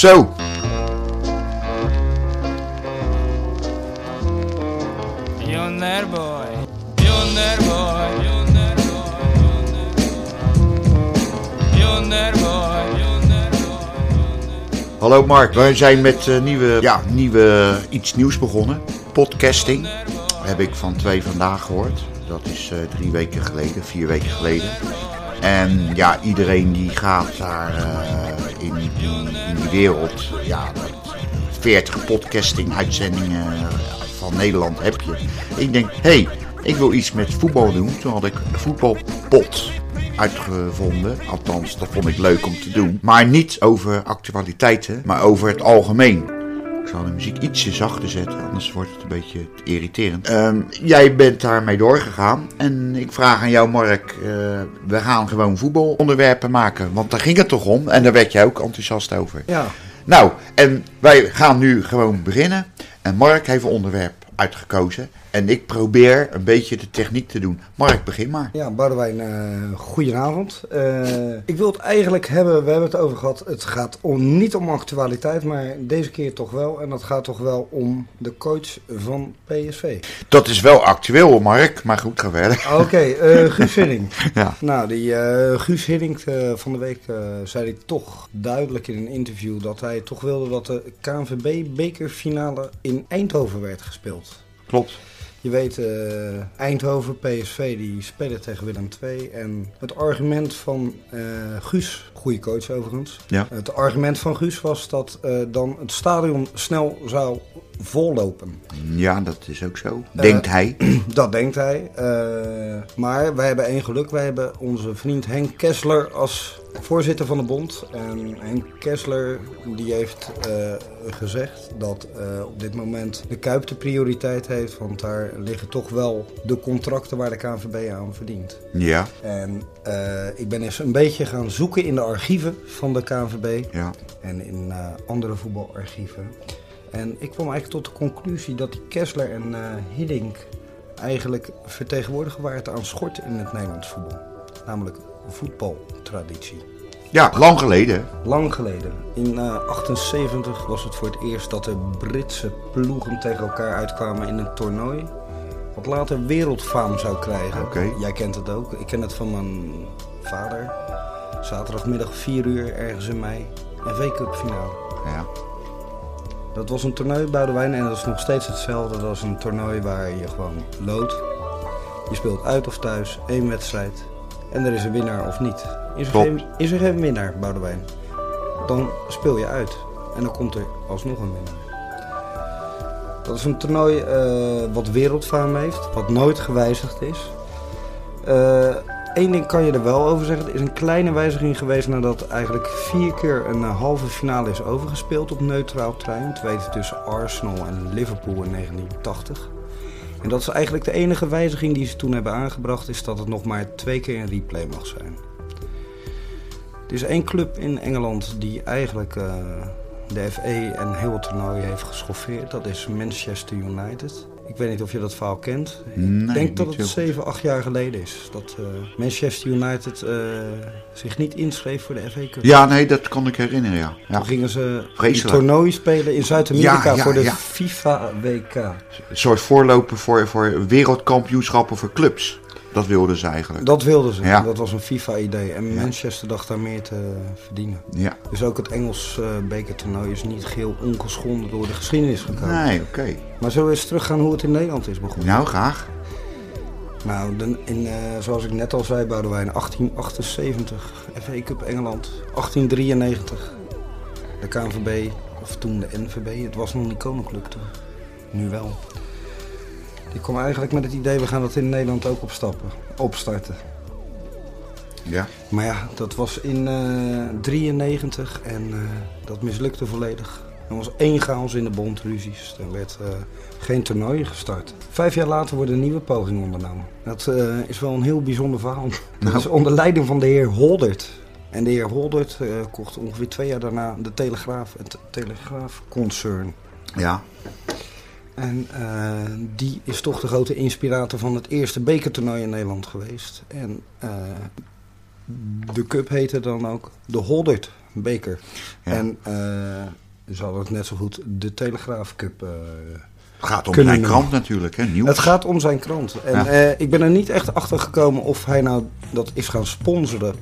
Zo. Yonder boy, yonder boy, yonder boy, yonder boy. Hallo Mark, wij zijn met eh, nieuwe, ja, nieuwe, iets nieuws begonnen. Podcasting. Heb ik van twee vandaag gehoord. Dat is eh, drie weken geleden, vier weken geleden. En ja, iedereen die gaat daar eh, in, die, wereld, ja, dat 40 podcasting uitzendingen van Nederland heb je. Ik denk, hé, hey, ik wil iets met voetbal doen. Toen had ik voetbalpot uitgevonden. Althans, dat vond ik leuk om te doen. Maar niet over actualiteiten, maar over het algemeen. Ik zal de muziek ietsje zachter zetten, anders wordt het een beetje irriterend. Ehm, jij bent daarmee doorgegaan en ik vraag aan jou, Mark. eh, we gaan gewoon voetbalonderwerpen maken, want daar ging het toch om en daar werd jij ook enthousiast over. Ja, Nou, en wij gaan nu gewoon beginnen. En Mark heeft een onderwerp uitgekozen. En ik probeer een beetje de techniek te doen. Mark, begin maar. ja Boudewijn, eh goedenavond. Eh, ik wil het eigenlijk hebben, we hebben het over gehad, het gaat om, niet om actualiteit, maar deze keer toch wel. En dat gaat toch wel om de coach van PSV. Dat is wel actueel, Mark. Maar goed, ga verder. Oké, eh, Guus Hiddink. Ja. Nou, die Guus Hiddink van de week zei hij toch duidelijk in een interview dat hij toch wilde dat de KNVB-bekerfinale in Eindhoven werd gespeeld. Klopt. Je weet, eh, Eindhoven, PSV, die spelen tegen Willem II. En het argument van eh, Guus, goede coach overigens. Ja. Het argument van Guus was dat eh, dan het stadion snel zou vollopen. Ja, dat is ook zo. Denkt hij. Dat denkt hij. Eh, maar wij hebben één geluk. Wij hebben onze vriend Henk Kessler als voorzitter van de bond. En Henk Kessler die heeft eh, gezegd dat eh, op dit moment de Kuip de prioriteit heeft. Want daar liggen toch wel de contracten waar de KNVB aan verdient. Ja. En eh, ik ben eens een beetje gaan zoeken in de archieven van de KNVB Ja. en in eh, andere voetbalarchieven. En ik kwam eigenlijk tot de conclusie dat die Kessler en eh Hiddink eigenlijk vertegenwoordiger waren aan schort in het Nederlands voetbal. Namelijk voetbaltraditie. Ja, lang geleden. Lang geleden, in eh 78 was het voor het eerst dat de Britse ploegen tegen elkaar uitkwamen in een toernooi. Wat later wereldfaam zou krijgen. Jij kent het ook. Ik ken het van mijn vader. Zaterdagmiddag 4 uur ergens in mei. Een V-Cup finale. Ja. Dat was een toernooi Boudewijn en dat is nog steeds hetzelfde. Dat is een toernooi waar je gewoon loodt. Je speelt uit of thuis, één wedstrijd. En er is een winnaar of niet. Is er, geen, is er geen winnaar, Boudewijn? Dan speel je uit. En dan komt er alsnog een winnaar. Dat is een toernooi eh, wat wereldfaam heeft, wat nooit gewijzigd is. Eén ding kan je er wel over zeggen. Er is een kleine wijziging geweest nadat eigenlijk vier keer een eh, halve finale is overgespeeld op neutraal terrein. Het weten tussen Arsenal en Liverpool in 1980. En dat is eigenlijk de enige wijziging die ze toen hebben aangebracht, is dat het nog maar twee keer een replay mag zijn. Er is één club in Engeland die eigenlijk eh, de FA en heel het toernooi heeft geschoffeerd. Dat is Manchester United. Ik weet niet of je dat verhaal kent. Nee, ik denk dat het zo goed. 7, 8 jaar geleden is. Dat eh, Manchester United eh, zich niet inschreef voor de FA Cup. Ja, nee, dat kon ik herinneren, ja. ja. Toen gingen ze een toernooi spelen in Zuid-Amerika Ja, ja, voor de. FIFA WK. Een soort voorloper voor, voor wereldkampioenschappen voor clubs. Dat wilden ze eigenlijk. Dat wilden ze. Ja. Dat was een FIFA-idee. En Manchester dacht daar meer te verdienen. Ja. Dus ook het Engels eh, bekertoernooi is niet geheel ongeschonden door de geschiedenis gekomen. Nee, oké. Maar zullen we eens teruggaan hoe het in Nederland is begonnen? Nou, graag. Nou, in, eh, zoals ik net al zei, Boudewijn, 1878, FA Cup Engeland, 1893, de KNVB, of toen de NVB, het was nog niet koninklijk toen, nu wel. Die kwam eigenlijk met het idee, we gaan dat in Nederland ook opstappen, opstarten. Ja. Maar ja, dat was in eh 93 en eh, dat mislukte volledig. Er was één chaos in de bond, ruzies. Er werd eh, geen toernooi gestart. Vijf jaar later wordt een nieuwe poging ondernomen. Dat eh, is wel een heel bijzonder verhaal. Dat is onder leiding van de heer Holdert. En de heer Holdert eh, kocht ongeveer twee jaar daarna de Telegraaf, het Telegraaf-concern. Ja. En eh, die is toch de grote inspirator van het eerste bekertoernooi in Nederland geweest. En eh, de cup heette dan ook de Holdert beker. Ja. En eh, ze hadden het net zo goed de Telegraaf Cup. Het gaat om zijn krant natuurlijk, hè? Nieuws. het gaat om zijn krant. En Ja. ik ben er niet echt achter gekomen of hij nou dat is gaan sponsoren.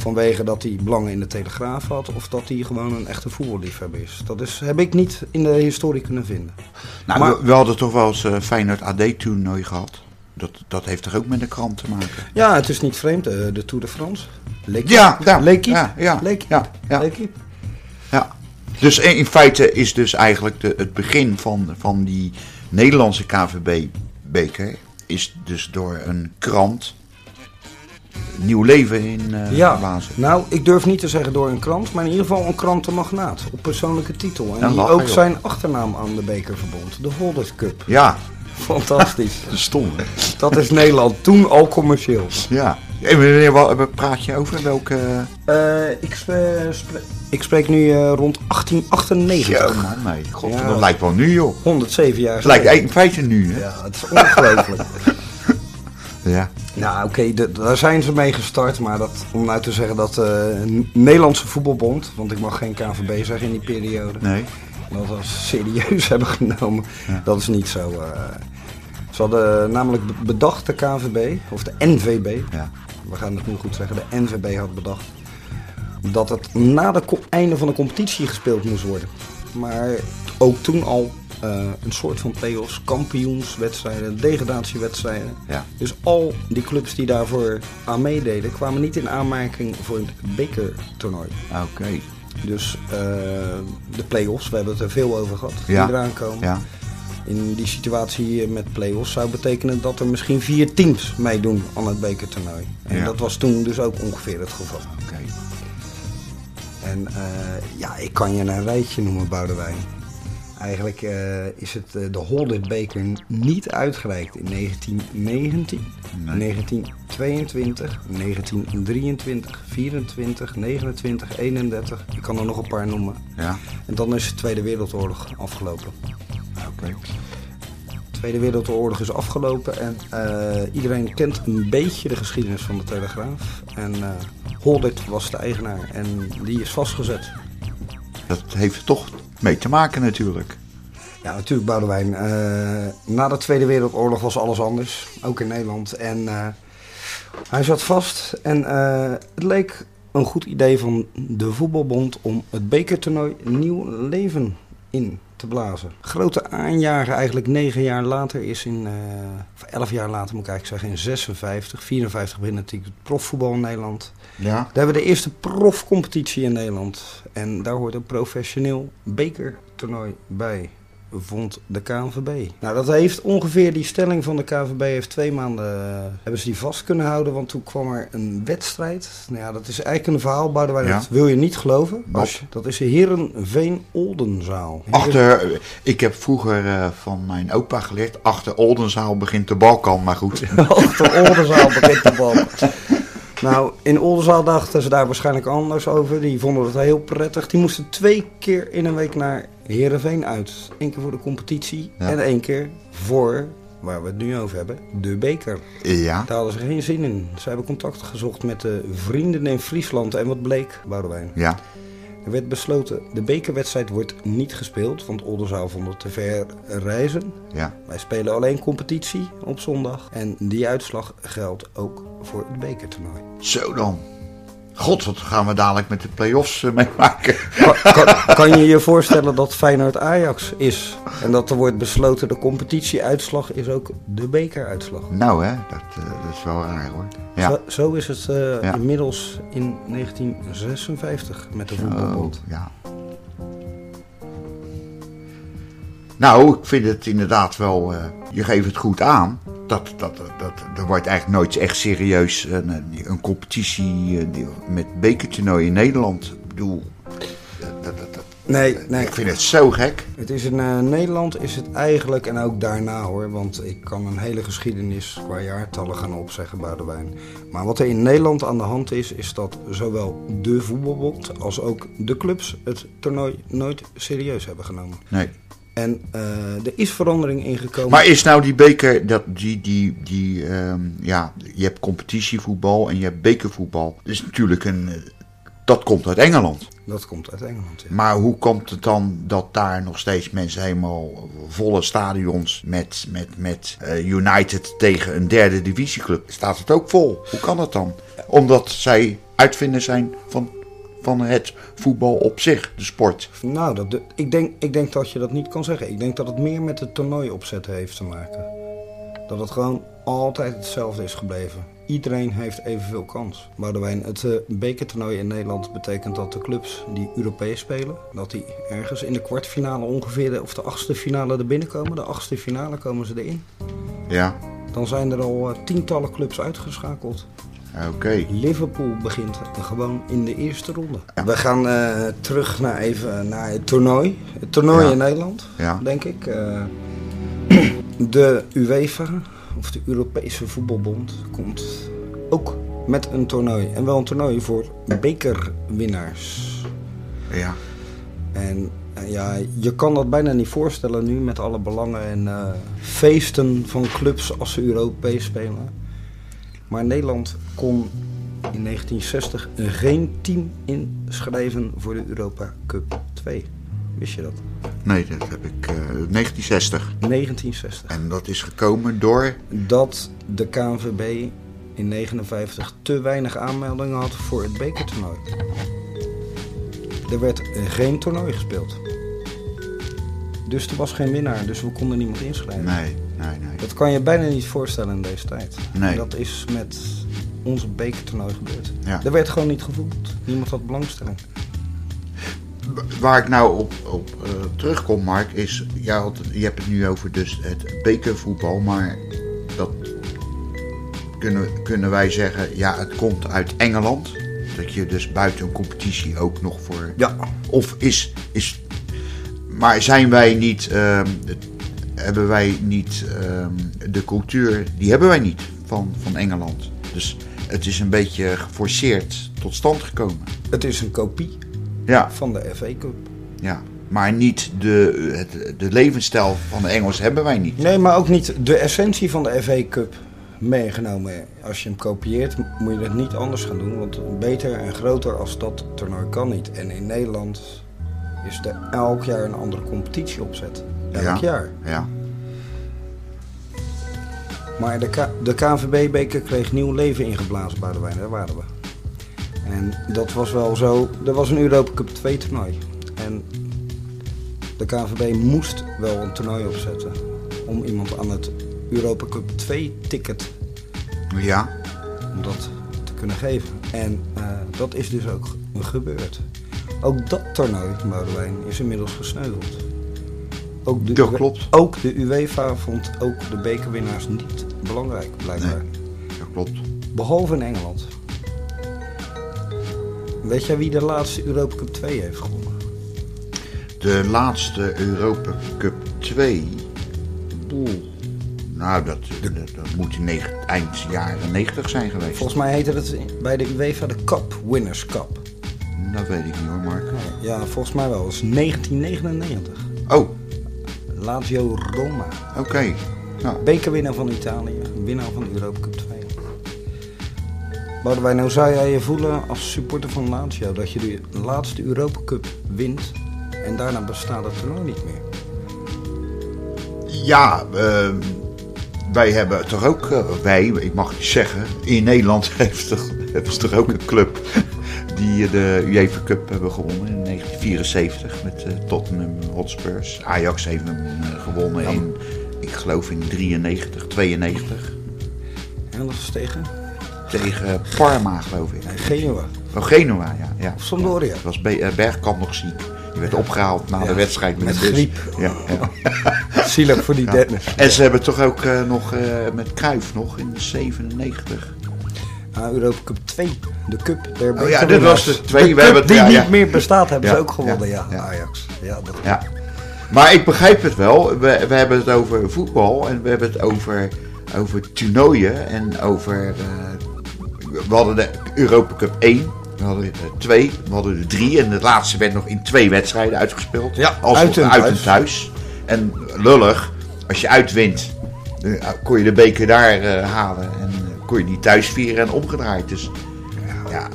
Vanwege dat hij belangen in de Telegraaf had. Of dat hij gewoon een echte voetballiefhebber is. Dat is, heb ik niet in de historie kunnen vinden. Nou, Maar- we, we hadden toch wel eens eh, Feyenoord AD-toernooi gehad. Dat, dat heeft toch ook met de krant te maken? Ja, het is niet vreemd. eh, de Tour de France. L'équipe. Ja, ja, L'équipe. ja, ja, L'équipe. ja, ja. Ja. Dus in in feite is dus eigenlijk de, het begin van, van die Nederlandse KVB-beker... is dus door een krant nieuw leven in eh Ja, geblazen. nou, ik durf niet te zeggen door een krant, maar in ieder geval een krantenmagnaat op persoonlijke titel. En die ook zijn achternaam aan de beker verbond, de Holders Cup. Ja, Fantastisch. stom. hè? Dat is Nederland, toen al commercieel. Ja. En wanneer praat je over? Welke... Eh, ik, spe- ik spreek nu eh, rond 1898. Ja, man, nee. God, Ja. dat lijkt wel nu, joh. 107 jaar Het lijkt in feite nu, hè? Ja, het is ongelooflijk. Ja. nou, oké, daar zijn ze mee gestart. Maar dat, om nou te zeggen dat de Nederlandse voetbalbond, want ik mag geen KVB zeggen in die periode, Nee. dat als serieus hebben genomen. Dat is niet zo. eh. ze hadden namelijk be- bedacht, de KVB, of de NVB, Ja. we gaan het nu goed zeggen, de NVB had bedacht, dat het na het einde van de competitie gespeeld moest worden. Maar ook toen al eh, een soort van play-offs, kampioenswedstrijden, degradatiewedstrijden. Ja. Dus al die clubs die daarvoor aan meededen, kwamen niet in aanmerking voor een bekertoernooi. Oké. Dus eh, de play-offs, we hebben het er veel over gehad, Ja. die eraan komen. Ja. In die situatie met play-offs zou betekenen dat er misschien vier teams meedoen aan het bekertoernooi. En Ja. dat was toen dus ook ongeveer het geval. Oké. En eh, ja, ik kan je een rijtje noemen, Boudewijn. Eigenlijk eh, is het eh, de Holder-beker niet uitgereikt in 1919, Nee. 1922, 1923, 24, 29, 31. Ik kan er nog een paar noemen. Ja. En dan is de Tweede Wereldoorlog afgelopen. Oké. De Tweede Wereldoorlog is afgelopen en eh, iedereen kent een beetje de geschiedenis van de Telegraaf. En Holdert was de eigenaar en die is vastgezet. Dat heeft toch mee te maken natuurlijk. Ja, natuurlijk Boudewijn. eh, na de Tweede Wereldoorlog was alles anders, ook in Nederland. En eh, hij zat vast en eh, het leek een goed idee van de voetbalbond om het bekertoernooi nieuw leven in te blazen. Grote aanjager eigenlijk negen jaar later is in, eh, of elf jaar later moet ik eigenlijk zeggen, in 56, 54 begint natuurlijk het profvoetbal in Nederland. Ja. Daar hebben we de eerste profcompetitie in Nederland. En daar hoort een professioneel bekertoernooi bij, vond de KNVB. Nou, dat heeft ongeveer die stelling van de KNVB heeft twee maanden eh, hebben ze die vast kunnen houden. Want toen kwam er een wedstrijd. Nou ja, dat is eigenlijk een verhaal, Boudewijn, Ja. dat wil je niet geloven. Dat is de Herenveen Oldenzaal. Achter, ik heb vroeger eh, van mijn opa geleerd, achter Oldenzaal begint de balkan, maar goed. Achter Oldenzaal begint de bal. Nou, in Oldenzaal dachten ze daar waarschijnlijk anders over. Die vonden het heel prettig. Die moesten twee keer in een week naar Heerenveen uit. Eén keer voor de competitie Ja. en één keer voor, waar we het nu over hebben, de beker. Ja. Daar hadden ze geen zin in. Ze hebben contact gezocht met de vrienden in Friesland. En wat bleek, Boudewijn? Ja. Er werd besloten, de bekerwedstrijd wordt niet gespeeld, want Oldenzaal vond het te ver reizen. Ja. Wij spelen alleen competitie op zondag. En die uitslag geldt ook voor het bekertoernooi. Zo dan. God, wat gaan we dadelijk met de play-offs eh, meemaken? Kan, kan, kan je je voorstellen dat Feyenoord Ajax is? En dat er wordt besloten, de competitieuitslag is ook de bekeruitslag. Nou hè, dat, eh, dat is wel raar hoor. Ja. Zo, zo is het eh, Ja. inmiddels in 1956 met de voetbalbond. Ja. Nou, ik vind het inderdaad wel. eh, je geeft het goed aan. Dat, dat, dat, er wordt eigenlijk nooit echt serieus een, een competitie eh, met bekertoernooi in Nederland. Ik bedoel, dat, dat, dat- dat- Nee, nee. ik vind het zo gek. Het is in eh, Nederland is het eigenlijk, en ook daarna hoor, want ik kan een hele geschiedenis qua jaartallen gaan opzeggen, Boudewijn. Maar wat er in Nederland aan de hand is, is dat zowel de voetbalbond als ook de clubs het toernooi nooit serieus hebben genomen. Nee. En eh, er is verandering ingekomen. Maar is nou die beker, dat, die, die, die, ehm, ja, je hebt competitievoetbal en je hebt bekervoetbal. Dat is natuurlijk een, eh, dat komt uit Engeland. Dat komt uit Engeland. Ja. Maar hoe komt het dan dat daar nog steeds mensen helemaal volle stadions met, met, met eh, United tegen een derde divisieclub? Staat het ook vol? Hoe kan dat dan? Omdat zij uitvinder zijn van, van het voetbal op zich, de sport. Nou, dat, ik, denk, ik denk dat je dat niet kan zeggen. Ik denk dat het meer met het toernooi opzetten heeft te maken. Dat het gewoon altijd hetzelfde is gebleven. Iedereen heeft evenveel kans. Boudewijn, het uh, bekertoernooi in Nederland betekent dat de clubs die Europees spelen... dat die ergens in de kwartfinale ongeveer, de, of de achtste finale er binnenkomen. De achtste finale komen ze erin. Ja, Dan zijn er al eh, tientallen clubs uitgeschakeld. Oké. Liverpool begint gewoon in de eerste ronde. We gaan eh, terug naar even naar het toernooi. Het toernooi Ja. in Nederland, Ja. denk ik. Eh, de UEFA, of de Europese Voetbalbond, komt ook met een toernooi. En wel een toernooi voor bekerwinnaars. Ja. En eh, ja, je kan dat bijna niet voorstellen nu met alle belangen en feesten van clubs als ze Europees spelen. Maar Nederland kon in 1960 geen team inschrijven voor de Europa Cup 2. Wist je dat? Nee, dat heb ik eh 1960. 1960. En dat is gekomen door. Dat de KNVB in 59 te weinig aanmeldingen had voor het bekertoernooi. Er werd geen toernooi gespeeld. Dus er was geen winnaar, dus we konden niemand inschrijven. Nee, nee, nee. Dat kan je bijna niet voorstellen in deze tijd. Nee. Dat is met onze bekertoernooi gebeurd. Ja. Er werd gewoon niet gevoetbald. Niemand had belangstelling. Waar ik nou op, op eh, terugkom, Mark, is. Ja, had- je hebt het nu over dus het bekervoetbal, maar dat kunnen, kunnen wij zeggen. Ja, het komt uit Engeland. Dat je dus buiten een competitie ook nog voor. Ja. Of is. is maar zijn wij niet. ehm, hebben wij niet ehm, de cultuur. Die hebben wij niet van, van Engeland. Dus het is een beetje geforceerd tot stand gekomen. Het is een kopie Ja. van de FA Cup. Ja, maar niet de, het, de levensstijl van de Engels hebben wij niet. Nee, maar ook niet de essentie van de FA Cup meegenomen. Als je hem kopieert, moet je het niet anders gaan doen. Want beter en groter als dat toernooi kan niet. En in Nederland is er elk jaar een andere competitie opzet. Elk Ja. jaar. Ja, Maar de, K- de KNVB-beker kreeg nieuw leven ingeblazen bij de wijn. Daar waren we. En dat was wel zo. Er was een Europa Cup 2 toernooi. En de KNVB moest wel een toernooi opzetten. Om iemand aan het Europa Cup 2 ticket ja, om dat te kunnen geven. En eh, dat is dus ook gebeurd. Ook dat toernooi, Boudewijn, is inmiddels gesneuveld. Ook de, Dat klopt. Ook de UEFA vond ook de bekerwinnaars niet belangrijk, blijkbaar. dat klopt. Behalve in Engeland. Weet jij wie de laatste Europa Cup 2 heeft gewonnen? De laatste Europa Cup 2. Oeh. Nou, dat, dat, dat moet in negen- eind jaren 90 zijn geweest. Volgens mij heette het bij de UEFA de Cup Winners Cup. Dat weet ik niet hoor, Mark. Ja, volgens mij wel. Dat is 1999. Oh, Lazio Roma. oké. Nou, Bekerwinnaar van Italië, winnaar van de Europa Cup 2. Boudewijn, nou zou jij je voelen als supporter van Lazio dat je de laatste Europa Cup wint en daarna bestaat het toernooi niet meer? ja, ehm, wij hebben toch ook, eh, wij, ik mag niet zeggen, in Nederland heeft toch, hebben ze toch ook een club die de UEFA Cup hebben gewonnen in 1974 met eh, Tottenham Hotspurs. Ajax heeft hem eh, gewonnen in, ik geloof in 93, 92 En dat is tegen tegen Parma geloof ik. Genua. Van Genua, ja. ja. Of Sampdoria. Ja, was Be- eh, Bergkamp nog ziek. Die werd opgehaald na de wedstrijd met, met de griep. Ja, ja. Zielig voor die. Dennis. En ze hebben toch ook eh, nog eh, met Cruijff nog in 97. Ah, Europa Cup 2, de Cup der Oh ja, dit was de twee. De We cup hebben het- die ja, niet meer bestaat, hebben ze ook gewonnen, ja, ja, ja. Ajax. Ja, dat Ja. Maar ik begrijp het wel. We, we hebben het over voetbal en we hebben het over, over toernooien en over. eh, we hadden de Europa Cup 1, we hadden er 2, we hadden er 3 en de laatste werd nog in twee wedstrijden uitgespeeld. Ja, als uit en uit thuis. en thuis. En lullig, als je uitwint, dan kon je de beker daar eh, halen en eh, kon je die thuis vieren en omgedraaid. Dus ja,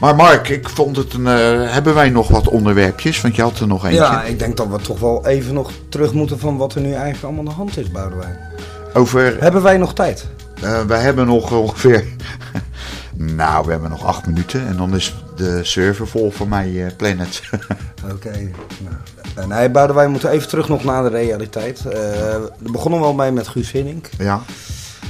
Maar Mark, ik vond het een. eh, hebben wij nog wat onderwerpjes? Want je had er nog eentje. Ja, ik denk dat we toch wel even nog terug moeten van wat er nu eigenlijk allemaal aan de hand is, Boudewijn. Over. Hebben wij nog tijd? eh, wij hebben nog ongeveer. nou, we hebben nog acht minuten. En dan is de server vol voor mij, eh, Planet. Oké. Nou, eh, nee, Boudewijn, we moeten even terug nog naar de realiteit. Er begonnen we al mee met Guus Hinnink ja.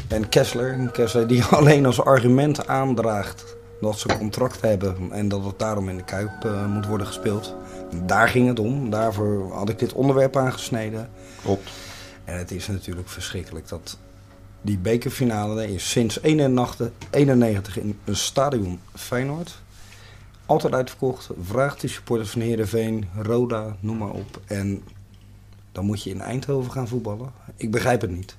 En Kessler. Kessler die alleen als argument aandraagt dat ze contract hebben en dat het daarom in de Kuip eh, moet worden gespeeld. Daar ging het om. Daarvoor had ik dit onderwerp aangesneden. Klopt. En het is natuurlijk verschrikkelijk dat die bekerfinale is sinds 91, 91 in een stadion Feyenoord. Altijd uitverkocht. Vraagt de supporters van Heerenveen, Roda, noem maar op. En dan moet je in Eindhoven gaan voetballen. Ik begrijp het niet.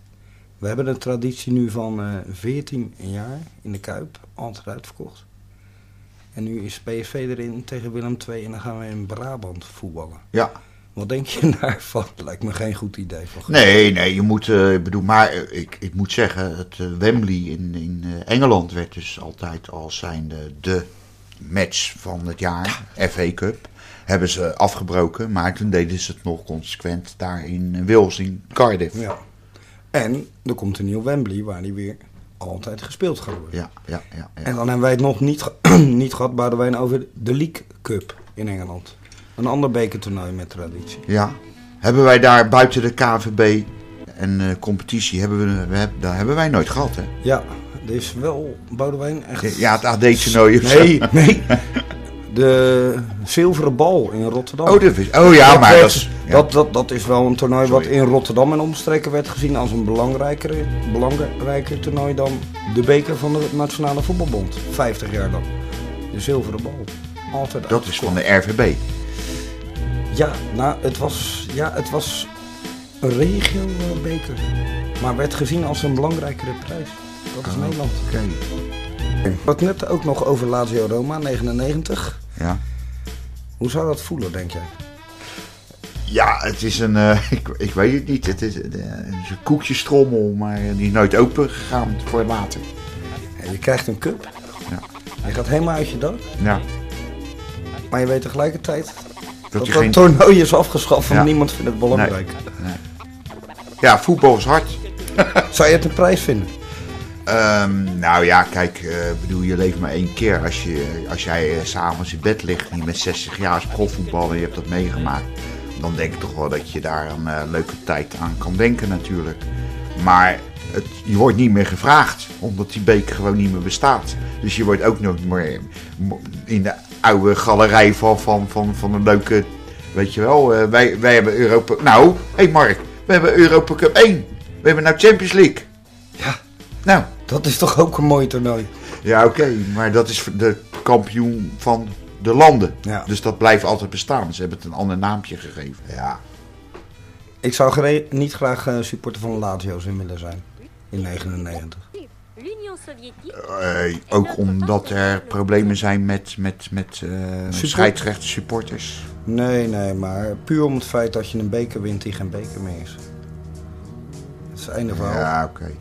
We hebben een traditie nu van eh 14 jaar in de Kuip. Altijd uitverkocht. En nu is PSV erin tegen Willem II en dan gaan we in Brabant voetballen. Ja. Wat denk je daarvan? Lijkt me geen goed idee. Van Nee, nee, je moet. eh, ik bedoel, maar eh, ik, ik moet zeggen, het Wembley in, in Engeland werd dus altijd als zijnde de match van het jaar, FA Cup. Hebben ze afgebroken, maar toen deden ze het nog consequent daar in Wales, in Cardiff. Ja. En er komt een nieuw Wembley waar die weer altijd gespeeld gaat worden. Ja, ja, ja. ja. En dan hebben wij het nog niet, niet gehad, Boudewijn, over de League Cup in Engeland. Een ander bekertoernooi met traditie. Ja. Hebben wij daar buiten de KVB en eh, competitie, hebben we, daar hebben wij nooit gehad, hè? Ja, er is wel, Boudewijn, echt... Ja, het AD-toernooi. Nee, nee. De zilveren bal in Rotterdam. Oh, dat is, oh ja, Dat maar werd- dat is... ja. dat, dat, dat is wel een toernooi wat in Rotterdam en omstreken werd gezien als een belangrijker, belangrijker toernooi dan de beker van de Nationale Voetbalbond. 50 jaar lang. De zilveren bal. Altijd Dat is van de RVB. Ja, nou, het was, ja, het was een regio-beker. Maar werd gezien als een belangrijkere prijs. Dat is Oh, Nederland. Oké. We hadden het net ook nog over Lazio Roma, 99. Ja. Hoe zou dat voelen, denk jij? Ja, het is een. eh, ik, ik weet het niet. Het is, is een koekjestrommel, maar die is nooit open gegaan voor later. Ja, Je krijgt een cup. Ja. Je gaat helemaal uit je dak. Ja, Maar je weet tegelijkertijd dat dat geen. toernooi is afgeschaft. Want Ja. niemand vindt het belangrijk. Ja, voetbal is hard. Zou je het een prijs vinden? Ehm, nou ja, kijk, eh, bedoel, je leeft maar één keer. Als, je, als jij eh, s'avonds in bed ligt en je met 60 jaar als profvoetballer en je hebt dat meegemaakt, dan denk ik toch wel dat je daar een eh, leuke tijd aan kan denken natuurlijk. Maar het, je wordt niet meer gevraagd, omdat die beker gewoon niet meer bestaat. Dus je wordt ook nog meer in de oude galerij van, van, van, van een leuke, weet je wel, wij, wij hebben Europa... Nou, hé hey Mark, we hebben Europa Cup 1. We hebben nou Champions League. Ja, Nou, dat is toch ook een mooi toernooi. ja, oké, maar dat is de kampioen van de landen. Ja. Dus dat blijft altijd bestaan. Ze hebben het een ander naampje gegeven. Ja, Ik zou gere- niet graag eh, supporter van Lazio's in willen zijn. In 99. L'Union soviétique. eh, ook omdat er problemen zijn met, met, met eh scheidsrechters, supporters. Nee, nee, maar puur om het feit dat je een beker wint die geen beker meer is. Het is het einde verhaal. Ja, oké.